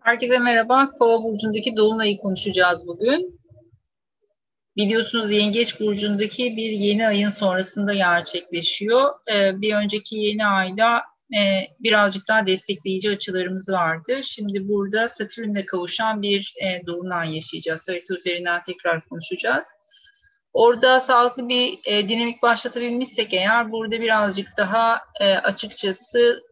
Herkese merhaba. Kova burcundaki dolunayı konuşacağız bugün. Biliyorsunuz Yengeç burcundaki bir yeni ayın sonrasında gerçekleşiyor. Ee, bir önceki yeni ayda e, birazcık daha destekleyici açılarımız vardı. Şimdi burada Satürn'le kavuşan bir e, dolunay yaşayacağız. Harita üzerinden tekrar konuşacağız. Orada sağlıklı bir e, dinamik başlatabilmişsek eğer burada birazcık daha e, açıkçası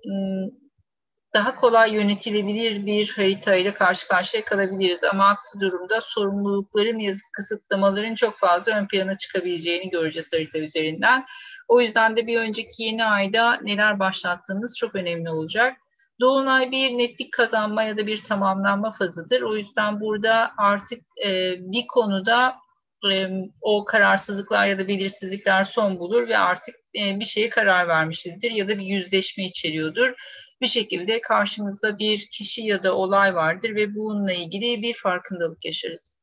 daha kolay yönetilebilir bir harita ile karşı karşıya kalabiliriz. Ama aksi durumda sorumlulukların ya kısıtlamaların çok fazla ön plana çıkabileceğini göreceğiz harita üzerinden. O yüzden de bir önceki yeni ayda neler başlattığımız çok önemli olacak. Dolunay bir netlik kazanma ya da bir tamamlanma fazıdır. O yüzden burada artık e, bir konuda e, o kararsızlıklar ya da belirsizlikler son bulur ve artık e, bir şeye karar vermişizdir ya da bir yüzleşme içeriyordur bir şekilde karşımızda bir kişi ya da olay vardır ve bununla ilgili bir farkındalık yaşarız.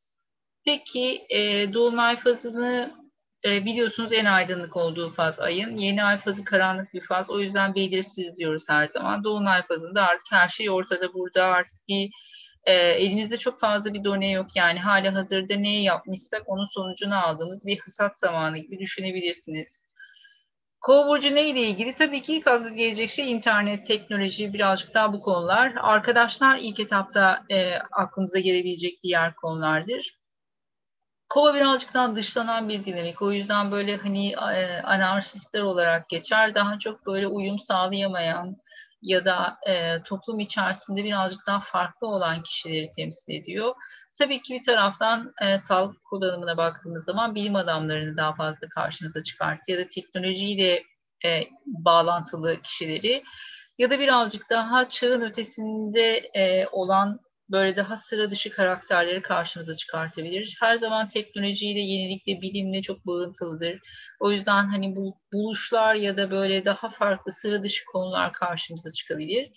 Peki e, Dolunay fazını e, biliyorsunuz en aydınlık olduğu faz ayın. Yeni ay fazı karanlık bir faz. O yüzden belirsiz diyoruz her zaman. Dolunay fazında artık her şey ortada. Burada artık bir e, elimizde çok fazla bir done yok. Yani hala hazırda neyi yapmışsak onun sonucunu aldığımız bir hasat zamanı gibi düşünebilirsiniz. Kova burcu ne ile ilgili? Tabii ki ilk akla gelecek şey internet, teknoloji, birazcık daha bu konular. Arkadaşlar ilk etapta e, aklımıza gelebilecek diğer konulardır. Kova birazcık daha dışlanan bir dinamik. O yüzden böyle hani e, anarşistler olarak geçer. Daha çok böyle uyum sağlayamayan ya da e, toplum içerisinde birazcık daha farklı olan kişileri temsil ediyor. Tabii ki bir taraftan e, sağlık kullanımına baktığımız zaman bilim adamlarını daha fazla karşımıza çıkartıyor ya da teknolojiyle e, bağlantılı kişileri ya da birazcık daha çağın ötesinde e, olan böyle daha sıra dışı karakterleri karşımıza çıkartabilir. Her zaman teknolojiyle, yenilikle, bilimle çok bağıntılıdır. O yüzden hani bu buluşlar ya da böyle daha farklı sıra dışı konular karşımıza çıkabilir.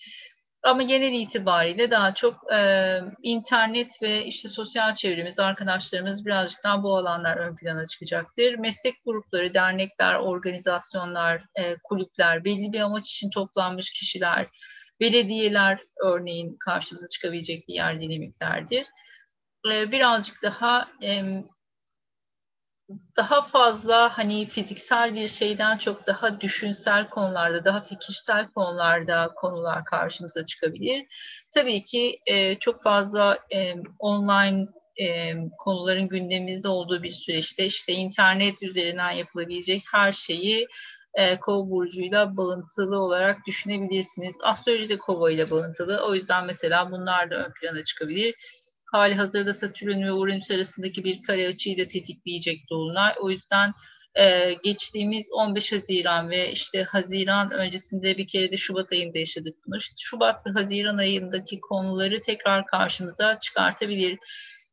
Ama genel itibariyle daha çok e, internet ve işte sosyal çevremiz, arkadaşlarımız birazcık daha bu alanlar ön plana çıkacaktır. Meslek grupları, dernekler, organizasyonlar, e, kulüpler, belli bir amaç için toplanmış kişiler, belediyeler örneğin karşımıza çıkabilecek diğer dinamiklerdir. E, birazcık daha e, daha fazla hani fiziksel bir şeyden çok daha düşünsel konularda, daha fikirsel konularda konular karşımıza çıkabilir. Tabii ki e, çok fazla e, online e, konuların gündemimizde olduğu bir süreçte işte internet üzerinden yapılabilecek her şeyi e, kova burcuyla bağıntılı olarak düşünebilirsiniz. Astroloji de kova ile bağıntılı. O yüzden mesela bunlar da ön plana çıkabilir hali hazırda Satürn ve Uranüs arasındaki bir kare açıyı da tetikleyecek Dolunay. O yüzden e, geçtiğimiz 15 Haziran ve işte Haziran öncesinde bir kere de Şubat ayında yaşadık bunu. İşte Şubat ve Haziran ayındaki konuları tekrar karşımıza çıkartabilir.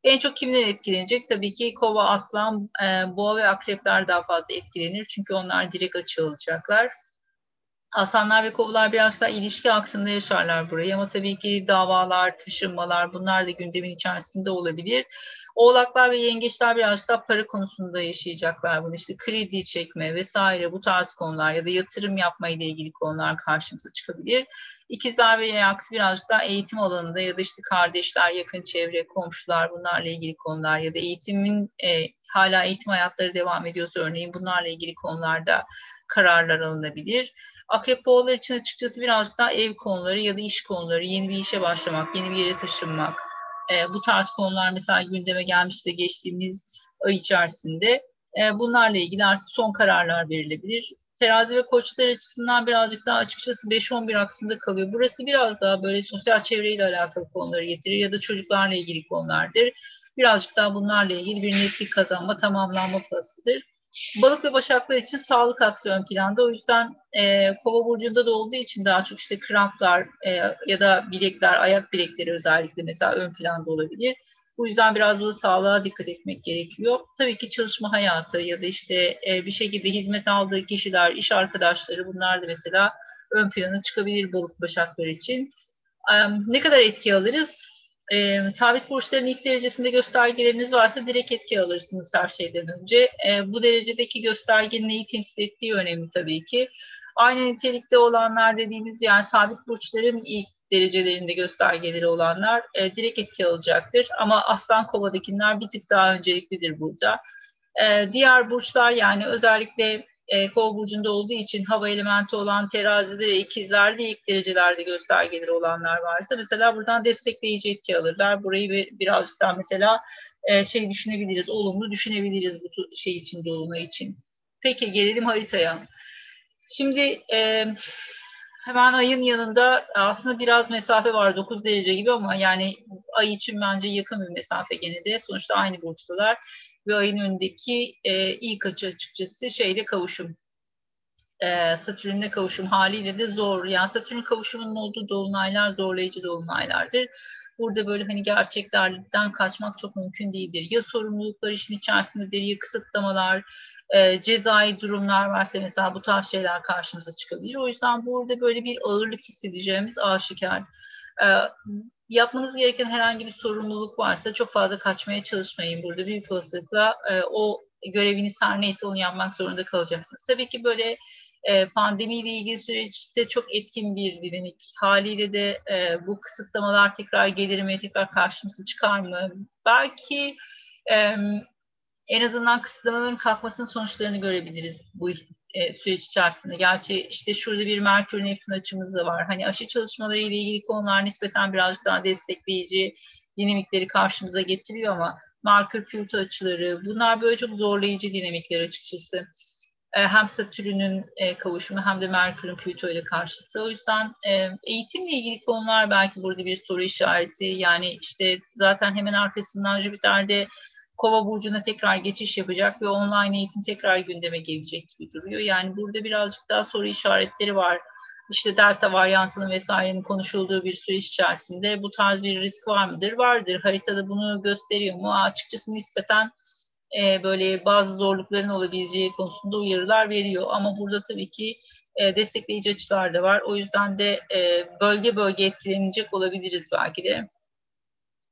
En çok kimler etkilenecek? Tabii ki kova, aslan, e, boğa ve akrepler daha fazla etkilenir. Çünkü onlar direkt açı alacaklar. Aslanlar ve kovalar biraz daha ilişki aksında yaşarlar burayı ama tabii ki davalar, taşınmalar bunlar da gündemin içerisinde olabilir. Oğlaklar ve yengeçler birazcık daha para konusunda yaşayacaklar bunu. İşte kredi çekme vesaire bu tarz konular ya da yatırım yapma ile ilgili konular karşımıza çıkabilir. İkizler ve aksi birazcık daha eğitim alanında ya da işte kardeşler, yakın çevre, komşular bunlarla ilgili konular ya da eğitimin e, hala eğitim hayatları devam ediyorsa örneğin bunlarla ilgili konularda kararlar alınabilir. Akrep boğalar için açıkçası birazcık daha ev konuları ya da iş konuları, yeni bir işe başlamak, yeni bir yere taşınmak. E, bu tarz konular mesela gündeme gelmişse geçtiğimiz ay içerisinde e, bunlarla ilgili artık son kararlar verilebilir. Terazi ve koçlar açısından birazcık daha açıkçası 5-11 aksında kalıyor. Burası biraz daha böyle sosyal çevreyle alakalı konuları getirir ya da çocuklarla ilgili konulardır. Birazcık daha bunlarla ilgili bir netlik kazanma, tamamlanma fasıdır. Balık ve başaklar için sağlık aksı ön planda. O yüzden e, kova burcunda da olduğu için daha çok işte kramplar e, ya da bilekler, ayak bilekleri özellikle mesela ön planda olabilir. Bu yüzden biraz burada sağlığa dikkat etmek gerekiyor. Tabii ki çalışma hayatı ya da işte e, bir şekilde hizmet aldığı kişiler, iş arkadaşları bunlar da mesela ön plana çıkabilir balık başaklar için. E, ne kadar etki alırız? E, sabit burçların ilk derecesinde göstergeleriniz varsa direkt etki alırsınız her şeyden önce. E, bu derecedeki göstergenin neyi temsil ettiği önemli tabii ki. Aynı nitelikte olanlar dediğimiz yani sabit burçların ilk derecelerinde göstergeleri olanlar e, direkt etki alacaktır. Ama Aslan Kova'dakiler bir tık daha önceliklidir burada. E, diğer burçlar yani özellikle e, kova burcunda olduğu için hava elementi olan terazide ve ikizlerde ilk derecelerde göstergeleri olanlar varsa mesela buradan destekleyici etki alırlar. Burayı bir, birazcık daha mesela e, şey düşünebiliriz, olumlu düşünebiliriz bu şey için, dolunay için. Peki gelelim haritaya. Şimdi e, hemen ayın yanında aslında biraz mesafe var 9 derece gibi ama yani ay için bence yakın bir mesafe gene de. Sonuçta aynı burçtalar ve ayın önündeki e, ilk açı açıkçası şeyde kavuşum. E, Satürn'le kavuşum haliyle de zor. Yani Satürn kavuşumunun olduğu dolunaylar zorlayıcı dolunaylardır. Burada böyle hani gerçeklerden kaçmak çok mümkün değildir. Ya sorumluluklar işin içerisindedir ya kısıtlamalar, e, cezai durumlar varsa mesela bu tarz şeyler karşımıza çıkabilir. O yüzden burada böyle bir ağırlık hissedeceğimiz aşikar. E, yapmanız gereken herhangi bir sorumluluk varsa çok fazla kaçmaya çalışmayın. Burada büyük olasılıkla e, o göreviniz her neyse onu yapmak zorunda kalacaksınız. Tabii ki böyle e, pandemiyle ilgili süreçte çok etkin bir dinamik. Haliyle de e, bu kısıtlamalar tekrar gelir mi, tekrar karşımıza çıkar mı? Belki e, en azından kısıtlamaların kalkmasının sonuçlarını görebiliriz bu e, süreç içerisinde. Gerçi işte şurada bir Merkür Neptün açımız da var. Hani aşı çalışmaları ile ilgili konular nispeten birazcık daha destekleyici dinamikleri karşımıza getiriyor ama Merkür Plüto açıları bunlar böyle çok zorlayıcı dinamikler açıkçası. E, hem Satürn'ün e, kavuşumu hem de Merkür'ün Plüto ile karşıtı. O yüzden e, eğitimle ilgili konular belki burada bir soru işareti. Yani işte zaten hemen arkasından Jüpiter'de Kova burcuna tekrar geçiş yapacak ve online eğitim tekrar gündeme gelecek gibi duruyor. Yani burada birazcık daha soru işaretleri var. İşte delta varyantının vesairenin konuşulduğu bir süreç içerisinde bu tarz bir risk var mıdır? Vardır. Haritada bunu gösteriyor mu? Açıkçası nispeten e, böyle bazı zorlukların olabileceği konusunda uyarılar veriyor. Ama burada tabii ki e, destekleyici açılar da var. O yüzden de e, bölge bölge etkilenecek olabiliriz belki de.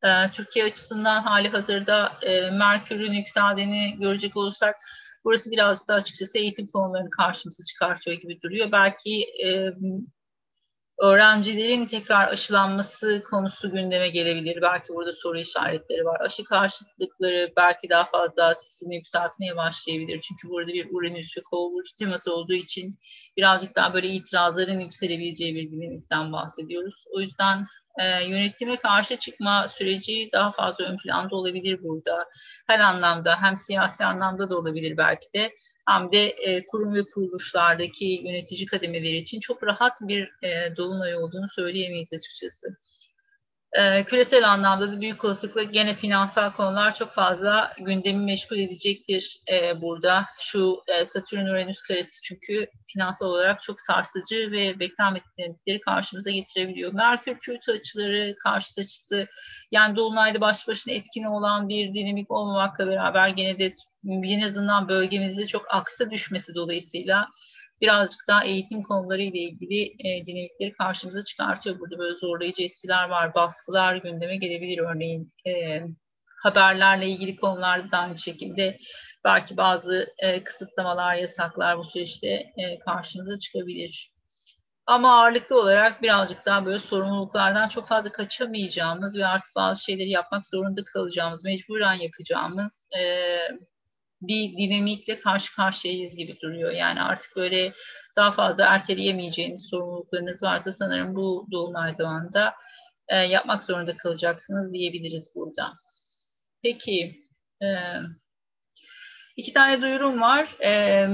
E, Türkiye açısından hali hazırda e, Merkür'ün yükseldiğini görecek olursak burası birazcık da açıkçası eğitim konularını karşımıza çıkartıyor gibi duruyor. Belki e, öğrencilerin tekrar aşılanması konusu gündeme gelebilir. Belki burada soru işaretleri var. Aşı karşıtlıkları belki daha fazla sesini yükseltmeye başlayabilir. Çünkü burada bir Uranüs ve Kova teması olduğu için birazcık daha böyle itirazların yükselebileceği bir dinamikten bahsediyoruz. O yüzden e, yönetime karşı çıkma süreci daha fazla ön planda olabilir burada. Her anlamda hem siyasi anlamda da olabilir belki de hem de e, kurum ve kuruluşlardaki yönetici kademeleri için çok rahat bir e, dolunay olduğunu söyleyemeyiz açıkçası. E, küresel anlamda da büyük olasılıkla gene finansal konular çok fazla gündemi meşgul edecektir e, burada. Şu e, Satürn-Uranüs karesi çünkü finansal olarak çok sarsıcı ve beklenmedikleri karşımıza getirebiliyor. Merkür-Plüto açıları, karşıt açısı yani Dolunay'da baş başına etkin olan bir dinamik olmamakla beraber gene de en azından bölgemizde çok aksa düşmesi dolayısıyla birazcık daha eğitim konuları ile ilgili e, dinamikleri karşımıza çıkartıyor. Burada böyle zorlayıcı etkiler var, baskılar gündeme gelebilir örneğin. E, haberlerle ilgili konularda da aynı şekilde belki bazı e, kısıtlamalar, yasaklar bu süreçte e, karşımıza çıkabilir. Ama ağırlıklı olarak birazcık daha böyle sorumluluklardan çok fazla kaçamayacağımız ve artık bazı şeyleri yapmak zorunda kalacağımız, mecburen yapacağımız e, bir dinamikle karşı karşıyayız gibi duruyor. Yani artık böyle daha fazla erteleyemeyeceğiniz sorumluluklarınız varsa sanırım bu dolunay zamanında e, yapmak zorunda kalacaksınız diyebiliriz burada. Peki, e, iki tane duyurum var. E,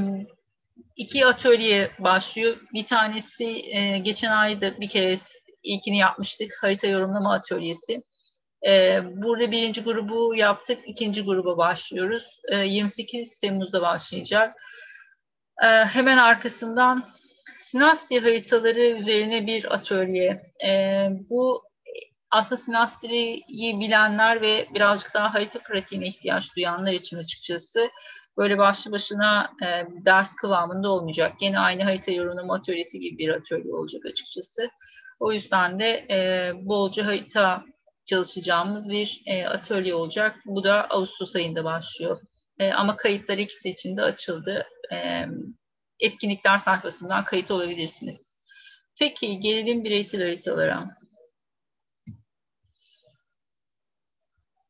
iki atölye başlıyor. Bir tanesi e, geçen ayda bir kere ilkini yapmıştık. Harita yorumlama atölyesi. E, burada birinci grubu yaptık, ikinci gruba başlıyoruz. E, ee, 28 Temmuz'da başlayacak. E, hemen arkasından Sinastri haritaları üzerine bir atölye. E, bu aslında Sinastri'yi bilenler ve birazcık daha harita pratiğine ihtiyaç duyanlar için açıkçası böyle başlı başına e, ders kıvamında olmayacak. Gene aynı harita yorumlama atölyesi gibi bir atölye olacak açıkçası. O yüzden de e, bolca harita çalışacağımız bir e, atölye olacak. Bu da Ağustos ayında başlıyor. E, ama kayıtlar ikisi için de açıldı. E, etkinlikler sayfasından kayıt olabilirsiniz. Peki gelelim bireysel haritalara.